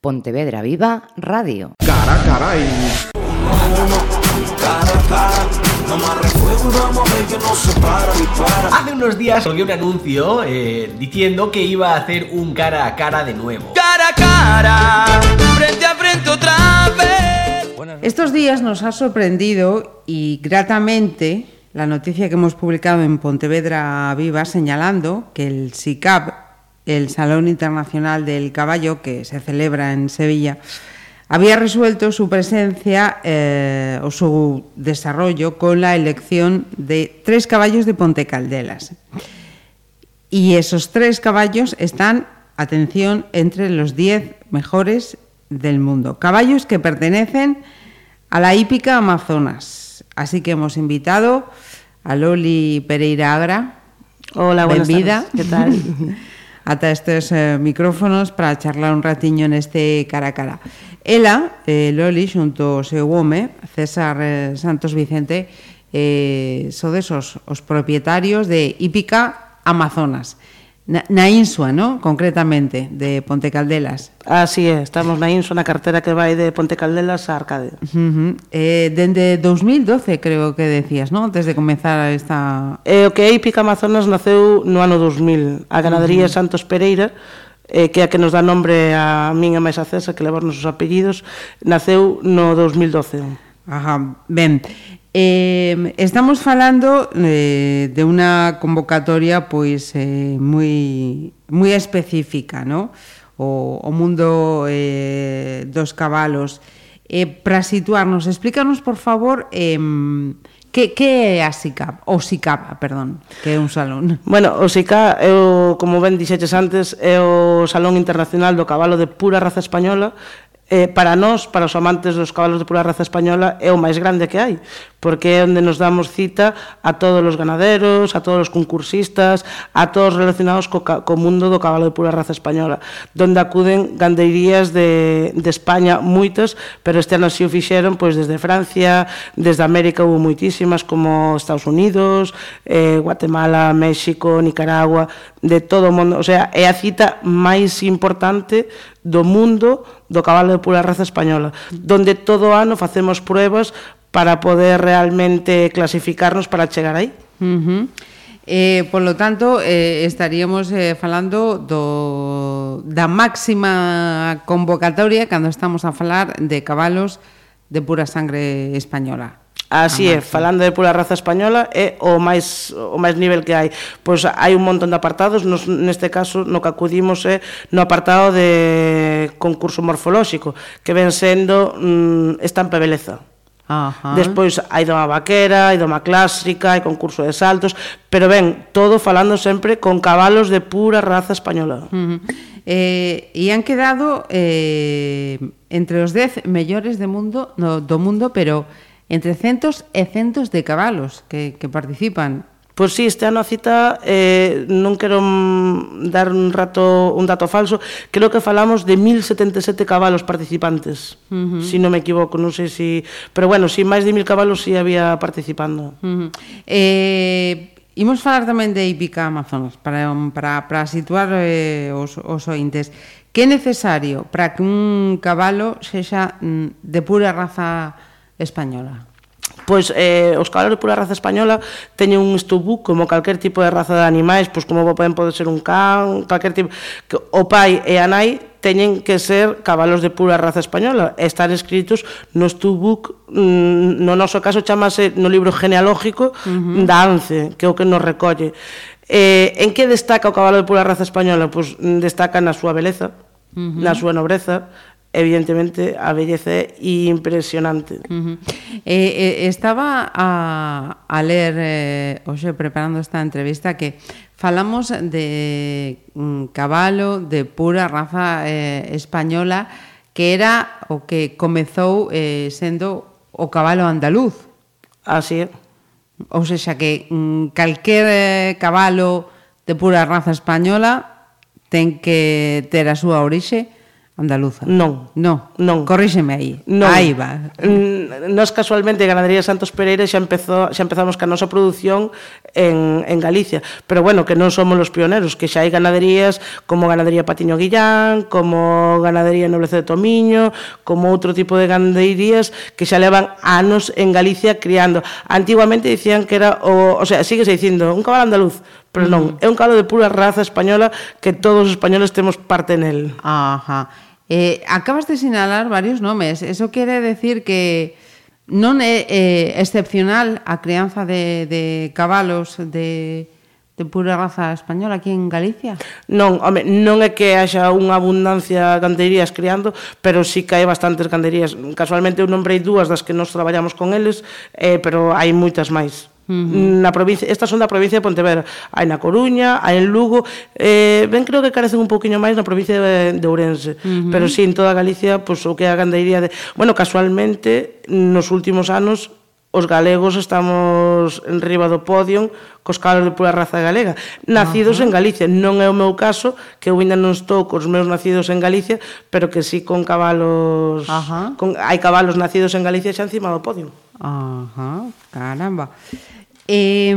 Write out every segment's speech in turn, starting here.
Pontevedra Viva Radio. Cara, caray. Hace unos días salió un anuncio eh, diciendo que iba a hacer un cara a cara de nuevo. cara a cara, frente a frente otra vez. Estos días nos ha sorprendido y gratamente la noticia que hemos publicado en Pontevedra Viva señalando que el SICAP, el Salón Internacional del Caballo, que se celebra en Sevilla, había resuelto su presencia eh, o su desarrollo con la elección de tres caballos de Ponte Caldelas. Y esos tres caballos están, atención, entre los diez mejores del mundo. Caballos que pertenecen a la hípica Amazonas. Así que hemos invitado a Loli Pereira Agra. Hola, buenas Benvida. tardes. ¿Qué tal? ata estes eh, micrófonos para charlar un ratiño neste cara a cara. Ela, eh, Loli, xunto ao seu home, César eh, Santos Vicente, eh, sodes os, os propietarios de Hípica Amazonas. Na, na Insua, ¿no? Concretamente, de Ponte Caldelas. Así é, estamos na Insua, na cartera que vai de Ponte Caldelas a Arcade. Uh -huh. eh, dende 2012, creo que decías, ¿no? Antes de comenzar esta... Eh, o que é Hípica Amazonas naceu no ano 2000. A ganadería uh -huh. Santos Pereira eh, que é a que nos dá nombre a min e máis a César, que levarnos os apellidos, naceu no 2012. Ajá, ben, Eh, estamos falando eh, de unha convocatoria pois eh, moi moi específica, no? O, o mundo eh, dos cabalos. Eh, para situarnos, explícanos por favor eh, Que, que é a SICAP? O SICAP, perdón, que é un salón. Bueno, o SICAP é o, como ben dixeches antes, é o Salón Internacional do Cabalo de Pura Raza Española eh, para nós, para os amantes dos cabalos de pura raza española, é o máis grande que hai, porque é onde nos damos cita a todos os ganaderos, a todos os concursistas, a todos relacionados co, co mundo do cabalo de pura raza española, donde acuden gandeirías de, de España moitas, pero este ano si o fixeron pois, desde Francia, desde América hubo moitísimas, como Estados Unidos, eh, Guatemala, México, Nicaragua, de todo o mundo. O sea, é a cita máis importante do mundo do cabalo de pura raza española, donde todo ano facemos pruebas para poder realmente clasificarnos para chegar aí. Uh -huh. Eh, por lo tanto, eh, estaríamos eh, falando do, da máxima convocatoria cando estamos a falar de cabalos de pura sangre española. Así ah, é, sí. falando de pura raza española é o máis o máis nivel que hai. Pois hai un montón de apartados, nos, neste caso no que acudimos é no apartado de concurso morfolóxico, que ven sendo mm, estampa beleza. Ajá. Despois hai doma vaquera, hai doma clásica, hai concurso de saltos, pero ben, todo falando sempre con cabalos de pura raza española. Uh -huh. eh, e han quedado eh, entre os 10 mellores de mundo, no, do mundo, pero entre centos e centos de cabalos que, que participan. Pois sí, este ano a cita, eh, non quero mm, dar un rato un dato falso, creo que falamos de 1077 cabalos participantes, uh -huh. se si non me equivoco, non sei se... Si... Pero bueno, si máis de 1000 cabalos si había participando. Uh -huh. eh, Imos falar tamén de hípica Amazonas para, para, para situar eh, os, os ointes. Que é necesario para que un cabalo sexa mm, de pura raza española. Pois eh, os cabalos de pura raza española teñen un estubu como calquer tipo de raza de animais, pois como poden poder ser un can, calquer tipo... Que O pai e a nai teñen que ser cabalos de pura raza española, estar escritos no estubuc, mm, no noso caso chamase no libro genealógico uh -huh. da ANCE, que é o que nos recolle. Eh, en que destaca o cabalo de pura raza española? Pois mm, destaca na súa beleza, uh -huh. na súa nobreza, evidentemente a belleza é impresionante. Uh -huh. eh, eh, estaba a, a ler, eh, oxe, preparando esta entrevista, que falamos de mm, cabalo de pura raza eh, española, que era o que comezou eh, sendo o cabalo andaluz. Así é. Ou seja, que mm, calquer eh, cabalo de pura raza española ten que ter a súa orixe Andaluza. Non. No. Non. Corríxeme aí. Non. Aí va. Nos casualmente Ganadería Santos Pereira xa empezou xa empezamos ca nosa produción en, en Galicia, pero bueno, que non somos os pioneros, que xa hai ganaderías como Ganadería Patiño Guillán, como Ganadería Nobleza de Tomiño, como outro tipo de ganaderías que xa levan anos en Galicia criando. Antiguamente dicían que era o, o sea, sigue se dicindo un cabalo andaluz, pero non, mm. é un cabalo de pura raza española que todos os españoles temos parte nel. Ajá. Eh, acabas de sinalar varios nomes. Eso quere decir que non é eh, excepcional a crianza de, de cabalos de, de pura raza española aquí en Galicia? Non, home, non é que haxa unha abundancia de ganderías criando, pero sí que hai bastantes ganderías. Casualmente eu nombrei dúas das que nos traballamos con eles, eh, pero hai moitas máis. Uh -huh. na provincia, estas son da provincia de Pontevedra hai na Coruña, hai en Lugo eh, ben creo que carecen un poquinho máis na provincia de, de Ourense uh -huh. pero si sí, en toda Galicia, pois pues, o que é a gandeiría de... bueno, casualmente nos últimos anos os galegos estamos en riba do podio cos calos de pura raza galega nacidos uh -huh. en Galicia, non é o meu caso que eu ainda non estou cos meus nacidos en Galicia pero que sí con cabalos uh -huh. con, hai cabalos nacidos en Galicia xa encima do podio Ajá, uh -huh. caramba Eh,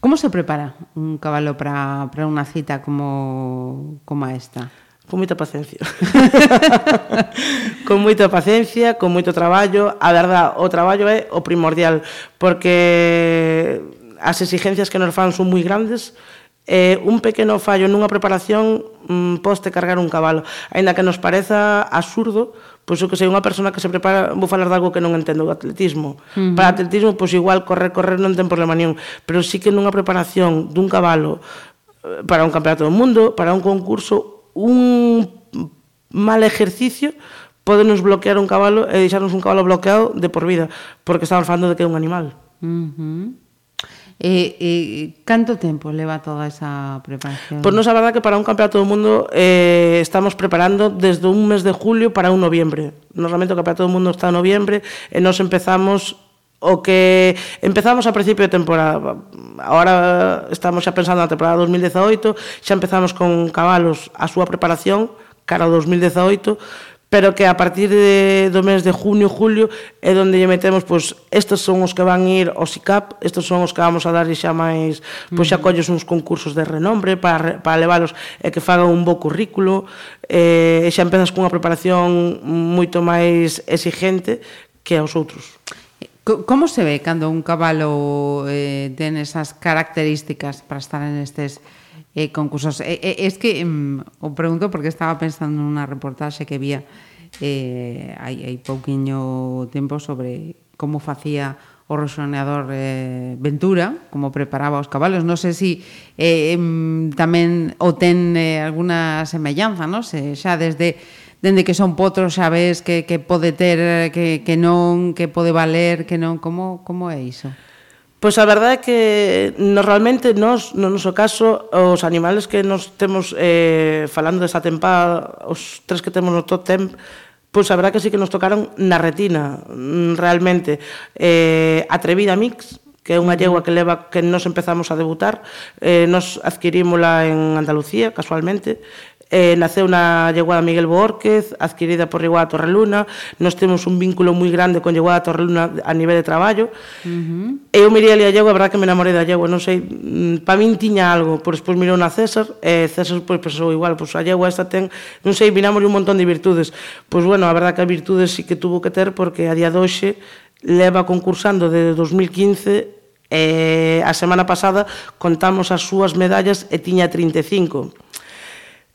como se prepara un cabalo para para unha cita como, como esta? Con moita paciencia. con moita paciencia, con moito traballo. A verdad, o traballo é o primordial, porque as exigencias que nos fan son moi grandes, eh, un pequeno fallo nunha preparación mm, poste cargar un cabalo. Ainda que nos pareza absurdo, pois o que sei, unha persona que se prepara, vou falar de algo que non entendo, o atletismo. Uh -huh. Para atletismo, pois igual correr, correr non ten problema nenhum, pero sí que nunha preparación dun cabalo eh, para un campeonato do mundo, para un concurso, un mal ejercicio pode nos bloquear un cabalo e deixarnos un cabalo bloqueado de por vida, porque estamos falando de que é un animal. Uh -huh. E, e canto tempo leva toda esa preparación? Pois pues nos a verdad que para un campeonato do mundo eh, estamos preparando desde un mes de julio para un noviembre. Normalmente o campeonato do mundo está en noviembre e nos empezamos o que empezamos a principio de temporada. Ahora estamos xa pensando na temporada 2018, xa empezamos con cabalos a súa preparación cara ao 2018, pero que a partir de, do mes de junio, julio, é onde lle metemos, pois, estes son os que van ir ao SICAP, estes son os que vamos a dar xa máis, pois xa mm. colles uns concursos de renombre para, para leválos e que fagan un bo currículo, eh, e xa empezas cunha preparación moito máis exigente que aos outros. Como se ve cando un cabalo eh, ten esas características para estar en estes eh, concursos. Eh, eh, es que mm, o pregunto porque estaba pensando nunha reportaxe que vía eh, hai, hai pouquiño tempo sobre como facía o roxoneador eh, Ventura, como preparaba os cabalos. Non sei se si, eh, tamén o ten eh, alguna semellanza, non? Se, xa desde dende que son potros xa ves que, que pode ter, eh, que, que non, que pode valer, que non, como, como é iso? Pois a verdade é que normalmente nos, no noso caso, os animales que nos temos eh, falando desa tempada, os tres que temos no top ten, pois a verdade que sí que nos tocaron na retina, mm, realmente. Eh, Atrevida Mix, que é unha yegua que leva que nos empezamos a debutar, eh, nos adquirímola en Andalucía, casualmente, eh, naceu na Lleguada Miguel Borquez, adquirida por Lleguada Torreluna, nos temos un vínculo moi grande con Lleguada Torreluna a nivel de traballo. Uh -huh. Eu mirei ali a Llegua, a verdad que me enamorei da Llegua, non sei, mm, pa min tiña algo, por despois mirou na César, e eh, César pois pensou igual, pois a Llegua esta ten, non sei, vinamos un montón de virtudes. Pois bueno, a verdad que as virtudes sí que tuvo que ter porque a día de hoxe leva concursando desde 2015 e eh, a semana pasada contamos as súas medallas e tiña 35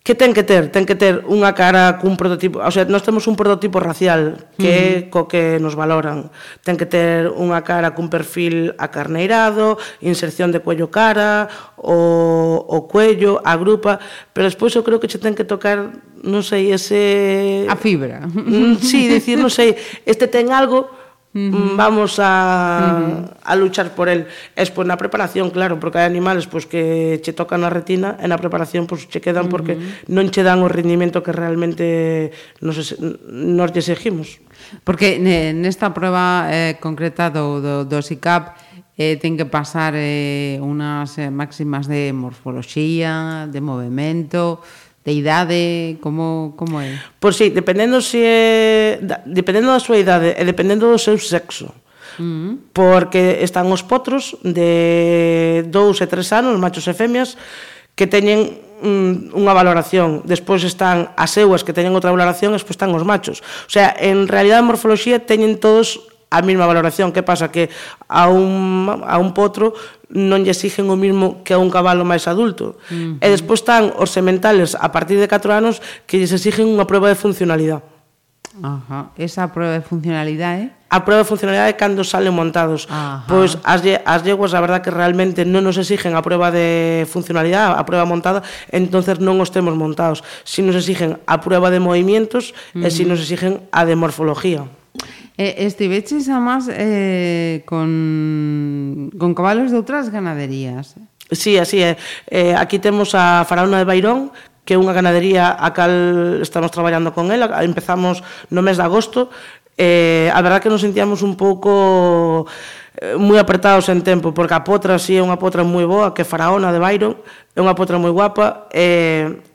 que ten que ter? Ten que ter unha cara cun prototipo, o sea, nós temos un prototipo racial que é uh -huh. co que nos valoran. Ten que ter unha cara cun perfil acarneirado, inserción de cuello cara, o, o cuello, a grupa, pero despois eu creo que che ten que tocar, non sei, ese... A fibra. Mm, sí, dicir, non sei, este ten algo -huh. Mm, vamos a, uh -huh. a luchar por el. Es pois pues, na preparación, claro, porque hai animales pois pues, que che tocan a retina e na preparación pois pues, che quedan uh -huh. porque non che dan o rendimento que realmente nos, nos exigimos. Porque nesta prueba eh, concreta do, do, do SICAP eh, ten que pasar eh, unas eh, máximas de morfoloxía, de movimento, de idade, como, como é? Pois sí, dependendo se é, dependendo da súa idade e dependendo do seu sexo. Mm. Porque están os potros de 2 e 3 anos, machos e femias, que teñen mm, unha valoración, despois están as euas que teñen outra valoración, e despois están os machos. O sea, en realidade a morfoloxía teñen todos a mesma valoración. Que pasa? Que a un, a un potro non lle exigen o mismo que a un cabalo máis adulto. Uh -huh. E despois están os sementales a partir de 4 anos que lles exigen unha prueba de funcionalidade. Ajá. Esa prueba de funcionalidade? A prueba de funcionalidade é cando salen montados. Ajá. Pois as, as yeguas, a verdad que realmente non nos exigen a prueba de funcionalidade, a prueba montada, entonces non os temos montados. Si nos exigen a prueba de movimientos uh -huh. e si nos exigen a de morfología. E, estiveches, además, eh, con, con cabalos de outras ganaderías. Sí, así é. Eh, aquí temos a Faraona de Bairón, que é unha ganadería a cal estamos traballando con ela. Empezamos no mes de agosto. Eh, a verdad que nos sentíamos un pouco eh, moi apretados en tempo, porque a potra si sí, é unha potra moi boa, que Faraona de Byron, é unha potra moi guapa, e eh,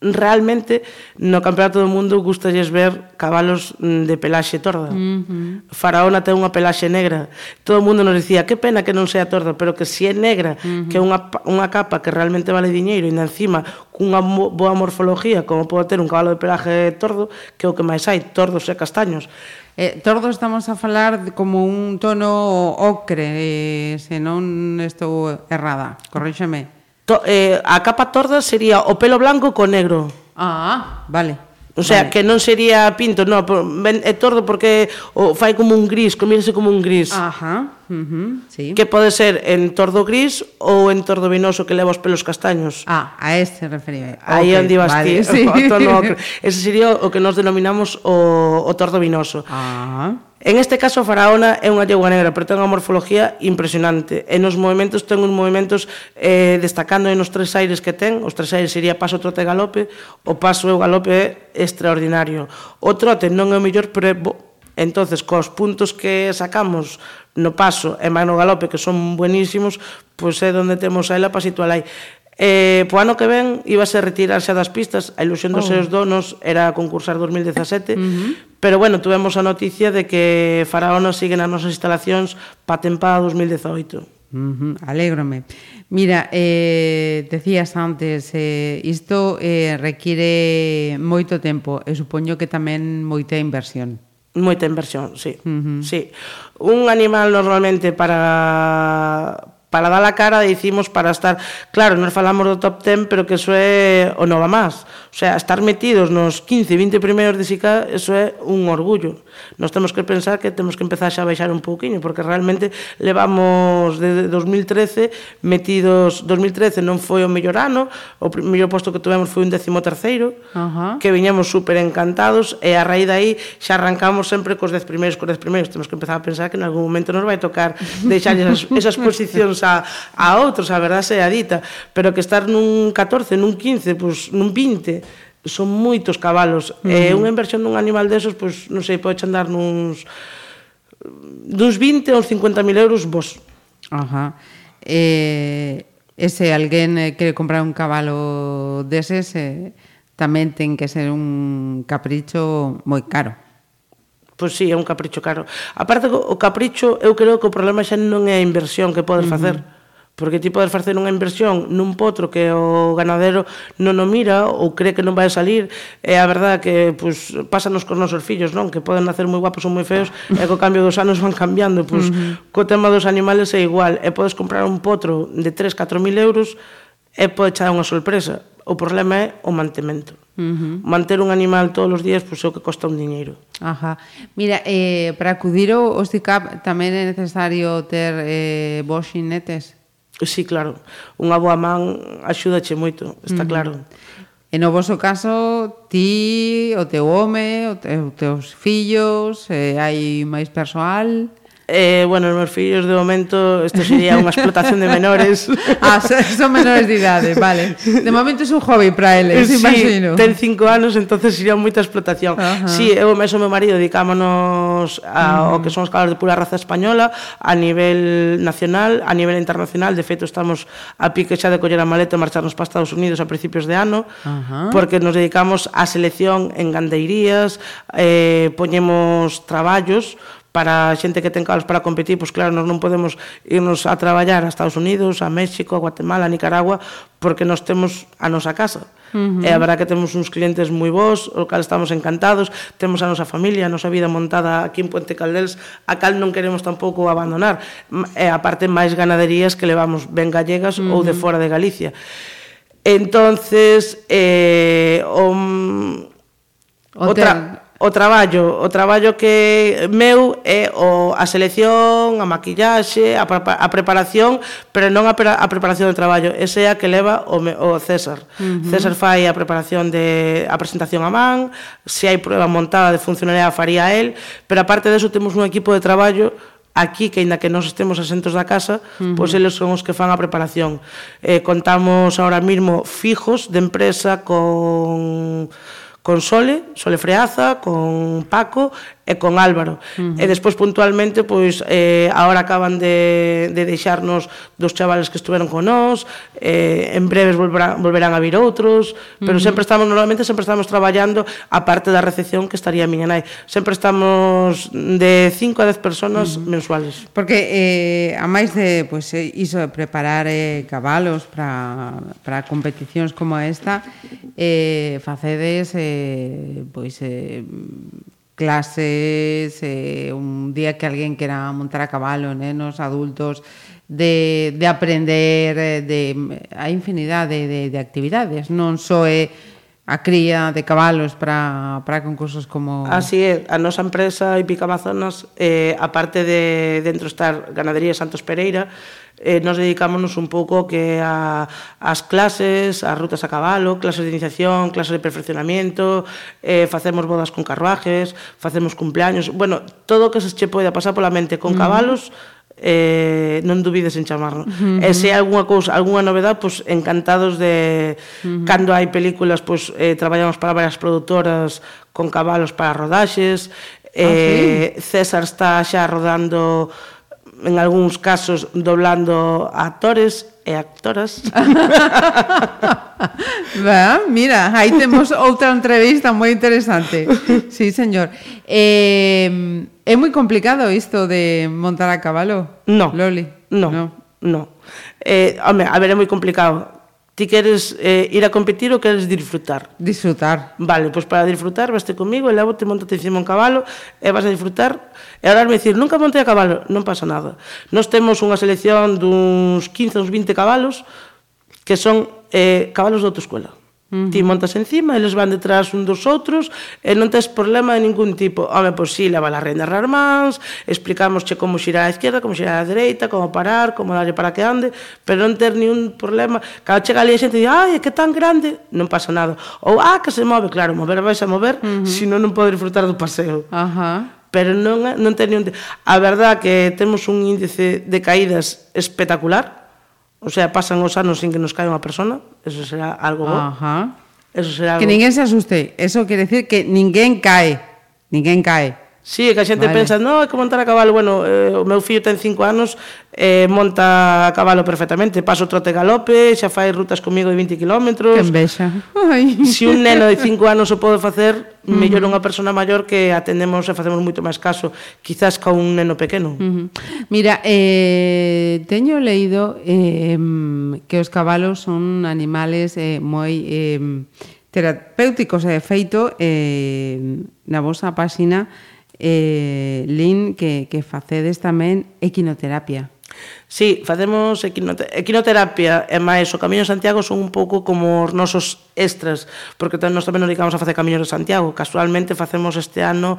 realmente no Campeonato do Mundo gustalles ver cabalos mm, de pelaxe torda. Uh -huh. Faraona ten unha pelaxe negra. Todo o mundo nos dicía, que pena que non sea torda, pero que si é negra, uh -huh. que é unha, unha capa que realmente vale diñeiro, e encima cunha boa morfología, como pode ter un cabalo de pelaxe tordo, que é o que máis hai, tordos e castaños. Eh, tordo estamos a falar de como un tono ocre, eh, se non estou errada, corríxeme to, eh, a capa torda sería o pelo blanco co negro. Ah, vale. O sea, vale. que non sería pinto, no, ben, é tordo porque o fai como un gris, comírase como un gris. Ajá, uh -huh, sí. Que pode ser en tordo gris ou en tordo vinoso que leva os pelos castaños. Ah, a este referime. Aí okay, onde ibas vale, ti. Sí. O tono, ese sería o que nos denominamos o, o tordo vinoso. Ah. En este caso, faraona é unha yegua negra, pero ten unha morfología impresionante. E nos movimentos ten uns movimentos eh, destacando nos tres aires que ten. Os tres aires sería paso, trote e galope. O paso e o galope é extraordinario. O trote non é o mellor, pero é bo. Entonces, cos puntos que sacamos no paso e máis no galope, que son buenísimos, pois é onde temos a ela para situar aí. Eh, po ano que ven ibase a retirarse das pistas, a ilusión dos oh. seus donos era concursar 2017, uh -huh. pero bueno, tuvemos a noticia de que Faraona sigue nas nosas instalacións pa tempada 2018. Uh -huh, alégrome. Mira, eh, decías antes, eh, isto eh, require moito tempo e supoño que tamén moita inversión. Moita inversión, sí. Uh -huh. sí. Un animal normalmente para para dar a cara dicimos para estar, claro, nos falamos do top 10, pero que eso é o nova máis. O sea, estar metidos nos 15, 20 primeiros de SICA, eso é un orgullo. Nos temos que pensar que temos que empezar xa a baixar un pouquiño, porque realmente levamos desde 2013 metidos... 2013 non foi o mellor ano, o mellor posto que tuvemos foi un décimo terceiro, uh -huh. que viñamos super encantados, e a raíz aí xa arrancamos sempre cos dez primeiros, cos dez primeiros. Temos que empezar a pensar que en algún momento nos vai tocar deixar esas, esas posicións a, a outros, a verdade sea dita, pero que estar nun 14, nun 15, pues, nun 20 son moitos cabalos. Uh -huh. E unha inversión dun animal desos, pois, non sei, pode andar nuns duns 20 ou 50.000 euros vos. Ajá. Eh, e se alguén quere comprar un cabalo deses, eh, tamén ten que ser un capricho moi caro. Pois sí, é un capricho caro. Aparte, o capricho, eu creo que o problema xa non é a inversión que podes facer. Uh -huh. Porque ti podes facer unha inversión nun potro que o ganadero non o mira ou cree que non vai salir, é a verdade que pues, pásanos cos nosos fillos, non? Que poden nacer moi guapos ou moi feos, e co cambio dos anos van cambiando. Pues, uh -huh. Co tema dos animales é igual, e podes comprar un potro de 3, 4 mil euros e pode echar unha sorpresa. O problema é o mantemento. Uh -huh. Manter un animal todos os días pois, é o que costa un diñeiro. Ajá. Mira, eh, para acudir ao CICAP tamén é necesario ter eh, vos xinetes? Sí, claro. Unha boa man axúdache moito, está mm. claro. E no voso caso, ti, o teu home, o te, os teus fillos, eh, hai máis persoal? Eh, bueno, os meus fillos de momento isto sería unha explotación de menores. ah, son menores de idade, vale. De momento é un hobby para eles, sí, imagino. Ten cinco anos, entonces sería moita explotación. Uh -huh. Sí, eu e o meu marido dedicámonos ao que son os cabalos de pura raza española a nivel nacional, a nivel internacional. De feito, estamos a pique xa de coller a maleta e marcharnos para Estados Unidos a principios de ano, uh -huh. porque nos dedicamos á selección en gandeirías, eh, poñemos traballos, para a xente que ten calos para competir, pois claro, nós non podemos irnos a traballar a Estados Unidos, a México, a Guatemala, a Nicaragua, porque nós temos a nosa casa. Uh -huh. E a verdad que temos uns clientes moi bons, o cal estamos encantados, temos a nosa familia, a nosa vida montada aquí en Puente Caldels, a cal non queremos tampouco abandonar. E aparte máis ganaderías que levamos ben gallegas uh -huh. ou de fora de Galicia. Entonces, eh, o, o, o, o traballo, o traballo que meu é o a selección, a maquillaxe, a, a preparación, pero non a, a preparación do traballo, ese é a que leva o, o César. Uh -huh. César fai a preparación de a presentación a man, se hai prueba montada de funcionalidade faría el, pero aparte de eso temos un equipo de traballo aquí que aínda que nós estemos asentos da casa, uh -huh. pois eles son os que fan a preparación. Eh, contamos ahora mismo fijos de empresa con con Sole, Sole Freaza, con Paco e con Álvaro. Uh -huh. E despois puntualmente pois eh agora acaban de de deixarnos dos chavales que estiveron con nós, eh en breves volverán, volverán a vir outros, pero uh -huh. sempre estamos normalmente sempre estamos traballando a parte da recepción que estaría a miña nai. Sempre estamos de 5 a 10 personas uh -huh. mensuales. Porque eh a máis de pois pues, iso de preparar eh cabalos para para competicións como esta, eh facedes eh pois eh clases, eh, un día que alguén quera montar a cabalo, nenos, adultos, de, de aprender, eh, de, a infinidade de, de, actividades, non só é a cría de cabalos para, para concursos como... Así é, a nosa empresa Ipica Amazonas, eh, aparte de dentro estar Ganadería Santos Pereira, eh, nos dedicámonos un pouco que a, as clases, as rutas a cabalo, clases de iniciación, clases de perfeccionamento, eh, facemos bodas con carruajes, facemos cumpleaños, bueno, todo o que se che poida pasar pola mente con cabalos, eh, non dubides en chamarnos. Uh -huh. E se hai algunha cousa, algunha novedade, pois pues, encantados de uh -huh. cando hai películas, pois pues, eh, traballamos para varias produtoras con cabalos para rodaxes. Eh, ah, sí. Eh, César está xa rodando en algúns casos doblando actores e actoras. Va, mira, aí temos outra entrevista moi interesante. Sí, señor. Eh, é moi complicado isto de montar a cabalo? No. Loli? No. No. no. Eh, home, a ver, é moi complicado ti queres eh, ir a competir ou queres disfrutar? Disfrutar. Vale, pois para disfrutar vaste comigo, e levo te montate encima un cabalo e vas a disfrutar. E ahora me dicir, nunca montei a cabalo, non pasa nada. Nós temos unha selección duns 15 ou 20 cabalos que son eh, cabalos de autoescola. Uh -huh. Ti montas encima, eles van detrás un dos outros e non tes problema de ningún tipo. Home, pois si, sí, leva la renda ras mans, explicámosche como xirar a izquierda, como xirar a dereita, como parar, como darlle para que ande, pero non ter ningún problema. Cando chega ali a xente di, ai, é que tan grande, non pasa nada. Ou, ah, que se move, claro, mover vais a mover, uh -huh. senón non podes disfrutar do paseo. Ajá. Uh -huh pero non, non ten ningún... A verdad que temos un índice de caídas espectacular, O sea, pasan os anos sin que nos caia unha persona, eso será algo bo. Ajá. Eso será algo... Que ninguén se asuste, eso quere decir que ninguén cae, ninguén cae. Sí, que a xente vale. pensa, no, é que montar a cabalo, bueno, eh, o meu fillo ten 5 anos, eh, monta a cabalo perfectamente, paso trote galope, xa fai rutas comigo de 20 km. Que envexa. Ai. Si un neno de 5 anos o pode facer, uh -huh. mellor unha persona maior que atendemos e facemos moito máis caso, quizás ca un neno pequeno. Uh -huh. Mira, eh, teño leído eh, que os cabalos son animales eh, moi... Eh, terapéuticos e de feito eh, na vosa páxina eh, Lin, que, que facedes tamén equinoterapia. Sí, facemos equinoterapia e máis o Camiño de Santiago son un pouco como os nosos extras, porque nós tamén nos dedicamos a facer Camiño de Santiago. Casualmente facemos este ano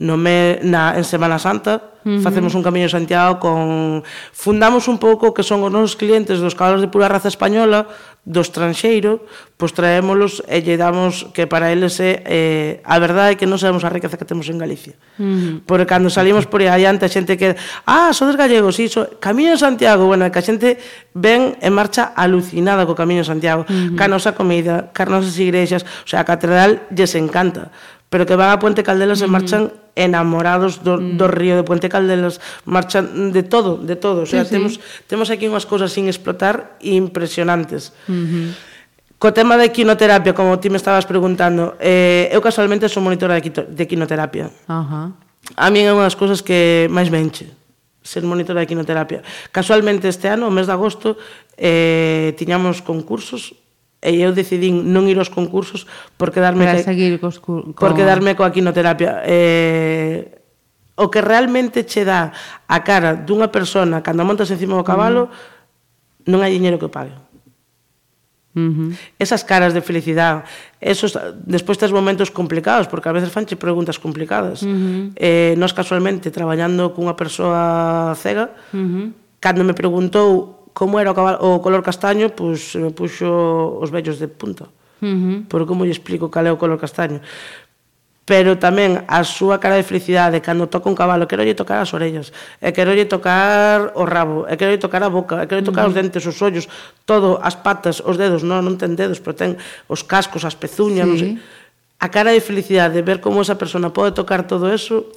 no me, na, en Semana Santa, uh -huh. facemos un Camiño de Santiago con fundamos un pouco que son os nosos clientes dos cabalos de pura raza española, do estranxeiro, pois traémolos e lle damos que para eles é eh, a verdade é que non sabemos a riqueza que temos en Galicia. Uh -huh. Porque cando salimos por aí adiante a xente que ah, sodes gallegos, iso, Camiño de Santiago, bueno, que a xente ven en marcha alucinada co Camiño de Santiago, uh -huh. ca nosa comida, ca nosas igrexas, o sea, a catedral lles encanta pero que van a Puente Caldelos mm. e marchan enamorados do, mm. do río de Puente Caldelos, marchan de todo, de todo. O sea, sí, temos, sí. temos aquí unhas cousas sin explotar impresionantes. Mm -hmm. Co tema de quinoterapia, como ti me estabas preguntando, eh, eu casualmente sou monitora de, quito, de quinoterapia. Ajá. A mí é unha das cousas que máis me enche ser monitora de quinoterapia. Casualmente este ano, o mes de agosto, eh, tiñamos concursos e eu decidín non ir aos concursos por quedarme Para seguir cos, co... por quedarme coa quinoterapia. Eh, o que realmente che dá a cara dunha persona cando montas encima do cabalo mm. non hai diñeiro que pague. Uh -huh. Esas caras de felicidade, esos despois tes momentos complicados, porque a veces fanche preguntas complicadas. Uh -huh. Eh, nós casualmente traballando cunha persoa cega, uh -huh. cando me preguntou como era o, cabal, o color castaño, pois me puxo os vellos de punta. Uh -huh. Por como lle explico cal é o color castaño. Pero tamén a súa cara de felicidade cando toca un cabalo, quero lle tocar as orellas, e quero lle tocar o rabo, e quero lle tocar a boca, e quero lle tocar uh -huh. os dentes, os ollos, todo, as patas, os dedos, non, non ten dedos, pero ten os cascos, as pezuñas, sí. non sei. A cara de felicidade, ver como esa persona pode tocar todo eso,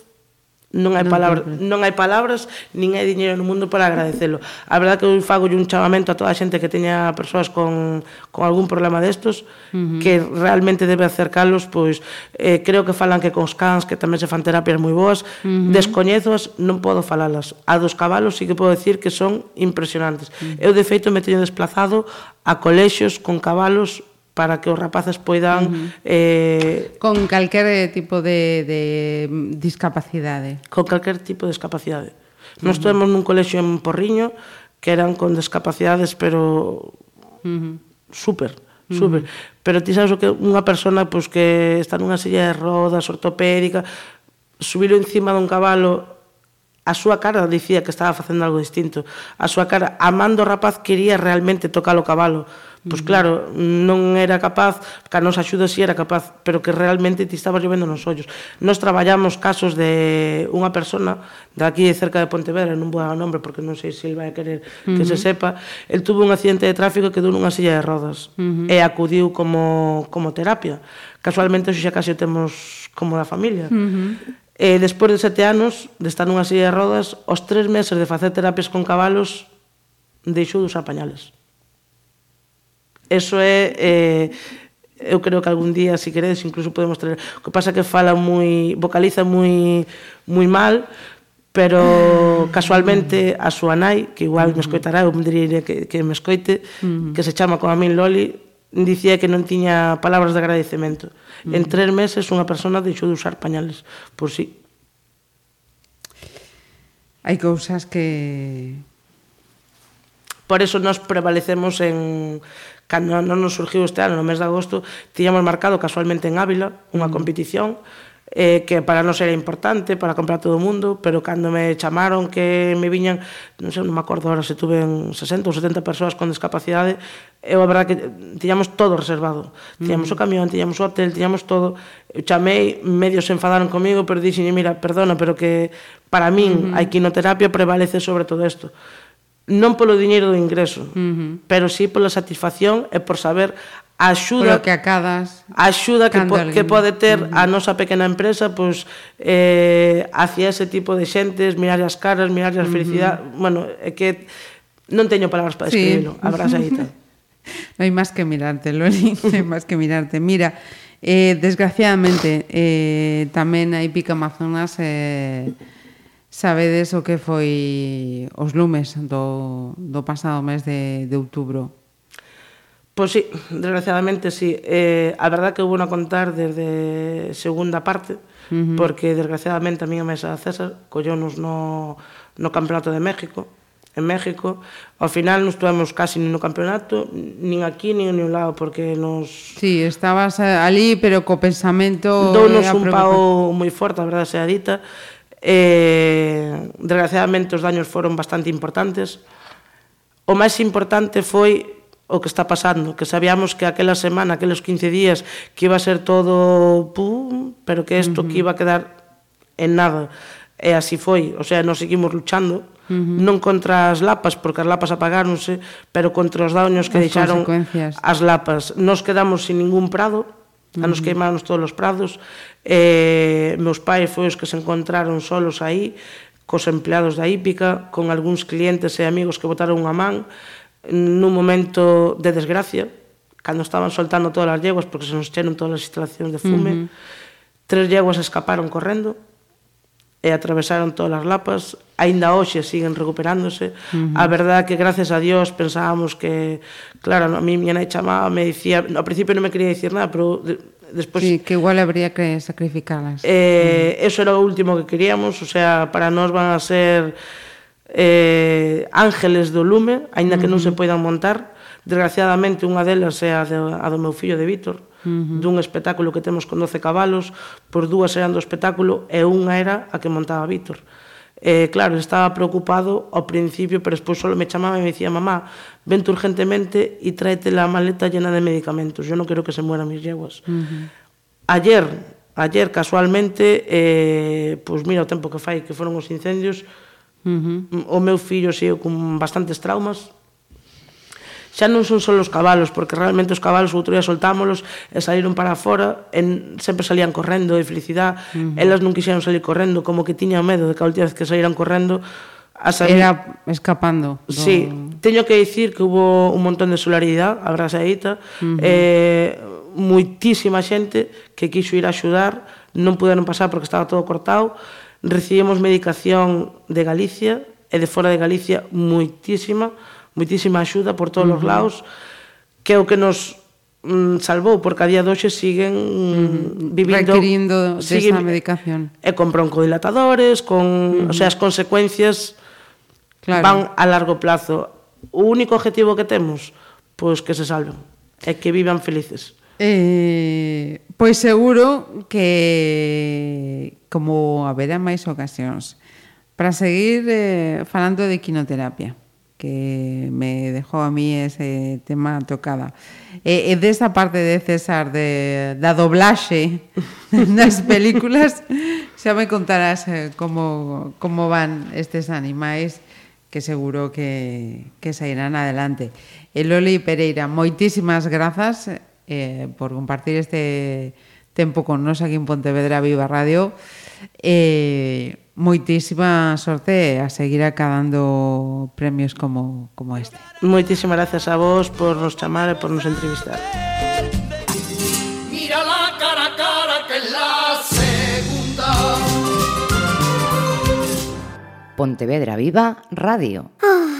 non hai palabras, non hai palabras, nin hai diñeiro no mundo para agradecelo. A verdade que eu fago un chamamento a toda a xente que teña persoas con, con algún problema destos, uh -huh. que realmente debe acercalos, pois eh, creo que falan que cos cans, que tamén se fan terapias moi boas, uh -huh. descoñezos, non podo falalas. A dos cabalos sí que podo decir que son impresionantes. Uh -huh. Eu, de feito, me teño desplazado a colexios con cabalos para que os rapaces poidan... Uh -huh. eh, con calquer tipo de, de discapacidade. Con calquer tipo de discapacidade. Uh -huh. Nos tuvemos nun colexio en Porriño que eran con discapacidades, pero uh -huh. super, super. Uh -huh. Pero ti sabes o que unha persona pois, que está nunha silla de rodas ortopédica, subilo encima dun cabalo a súa cara dicía que estaba facendo algo distinto. A súa cara, amando o rapaz, quería realmente tocar o cabalo. Uh Pois claro, non era capaz, que a nosa axuda si era capaz, pero que realmente ti estabas llovendo nos ollos. Nos traballamos casos de unha persona de aquí cerca de Pontevedra, non vou dar o nombre porque non sei se ele vai a querer que uh -huh. se sepa, el tuvo un accidente de tráfico que deu nunha silla de rodas uh -huh. e acudiu como, como terapia. Casualmente, xa casi o temos como da familia. Uh -huh. E despois de sete anos de estar nunha silla de rodas, os tres meses de facer terapias con cabalos, deixou de usar pañales. Eso é... Eh, eu creo que algún día, se si queredes, incluso podemos traer... O que pasa que fala moi... vocaliza moi, moi mal, pero mm. casualmente a súa nai, que igual me mm. escoitará, eu me diría que, que me escoite, mm. que se chama como a min Loli, dicía que non tiña palabras de agradecemento. En tres meses unha persona deixou de usar pañales. Pois sí. Hai cousas que... Por eso nos prevalecemos en Cando non nos surgiu este ano, no mes de agosto, tiñamos marcado casualmente en Ávila unha mm. competición eh, que para non era importante, para comprar todo o mundo, pero cando me chamaron que me viñan, non sei, non me acordo ahora se tuve 60 ou 70 persoas con discapacidade, eu a verdade que tiñamos todo reservado. Mm. Tiñamos mm. o camión, tiñamos o hotel, tiñamos todo. Eu chamei, medio se enfadaron comigo, pero dixen, mira, perdona, pero que para min mm -hmm. a equinoterapia prevalece sobre todo isto non polo diñeiro do ingreso, uh -huh. pero sí pola satisfacción e por saber a axuda que acadas a axuda que, po, que pode ter uh -huh. a nosa pequena empresa pois eh, hacia ese tipo de xentes mirar as caras, mirar as uh -huh. felicidade bueno, é que non teño palabras para describirlo, sí. abrás tal non hai máis que mirarte Loli, non hai máis que mirarte mira, eh, desgraciadamente eh, tamén hai pica amazonas eh, Sabedes o que foi os lumes do, do pasado mes de, de outubro? Pois sí, desgraciadamente sí. Eh, a verdad que houve a contar desde segunda parte, uh -huh. porque desgraciadamente a mí a mesa César collónos no, no Campeonato de México, en México. Ao final non estuvemos casi nin no campeonato, nin aquí, nin en un lado, porque nos... Sí, estabas eh, ali, pero co pensamento... Dounos un pau moi forte, a verdade sea dita, Eh, desgraciadamente os daños foron bastante importantes. O máis importante foi o que está pasando, que sabíamos que aquela semana, aqueles 15 días, que iba a ser todo pum, pero que isto uh -huh. que iba a quedar en nada. E así foi, o sea, nos seguimos luchando, uh -huh. non contra as lapas, porque as lapas apagáronse, pero contra os daños que as deixaron as lapas. Nos quedamos sin ningún prado, A nos queimaron todos os prados. Eh, meus pais foi os que se encontraron solos aí, cos empleados da hípica, con algúns clientes e amigos que botaron unha man nun momento de desgracia, cando estaban soltando todas as yeguas porque se nos cheron todas as instalacións de fume. Uh -huh. Tres yeguas escaparon correndo e atravesaron todas as lapas aínda hoxe siguen recuperándose. Uh -huh. A verdade que gracias a Dios pensábamos que, claro, a mí miña nai chamaba, me dicía, ao principio non me quería dicir nada, pero despois Sí, que igual habría que sacrificalas. Eh, uh -huh. eso era o último que queríamos, o sea, para nós van a ser eh, ángeles do lume, aínda uh -huh. que non se poidan montar. Desgraciadamente, unha delas é a, de, a do meu fillo de Víctor, -huh. dun espectáculo que temos con 12 cabalos, por dúas eran do espectáculo e unha era a que montaba Víctor. Eh, claro, estaba preocupado ao principio, pero despois solo me chamaba e me dicía, mamá, vente urgentemente e tráete la maleta llena de medicamentos, yo non quero que se mueran mis yeguas. Uh -huh. Ayer, ayer casualmente, eh, pois mira o tempo que fai que foron os incendios, uh -huh. o meu fillo xeo con bastantes traumas, xa non son só os cabalos, porque realmente os cabalos outro día soltámolos e saíron para fora, en, sempre salían correndo de felicidade, uh -huh. elas non quixeron salir correndo, como que tiñan medo de que a última vez que saíran correndo, a salir... Era escapando. Do... Sí, teño que dicir que hubo un montón de solaridade, a brasaíta, uh -huh. eh, moitísima xente que quixo ir a axudar, non puderon pasar porque estaba todo cortado, recibimos medicación de Galicia e de fora de Galicia moitísima, moitísima axuda por todos uh -huh. os lados, que é o que nos mm, salvou porque a día de hoxe siguen mm, vivindo requirindo siguen, desa medicación. E con broncodilatadores, con, mm. o sea, as consecuencias claro. van a largo plazo. O único objetivo que temos, pois que se salven e que vivan felices. Eh, pois seguro que como haberá máis ocasións para seguir eh, falando de quinoterapia que me dejó a mí ese tema tocada. Eh, eh e desa esa parte de César, de, da doblaxe nas películas, xa me contarás eh, como, como van estes animais que seguro que, que sairán adelante. Eh, Eloli Pereira, moitísimas grazas eh, por compartir este tempo con nos aquí en Pontevedra Viva Radio. Eh, moitísima sorte a seguir acabando premios como, como este. Moitísimas gracias a vos por nos chamar e por nos entrevistar. Mira la cara a cara que es la segunda. Pontevedra Viva Radio. Ah.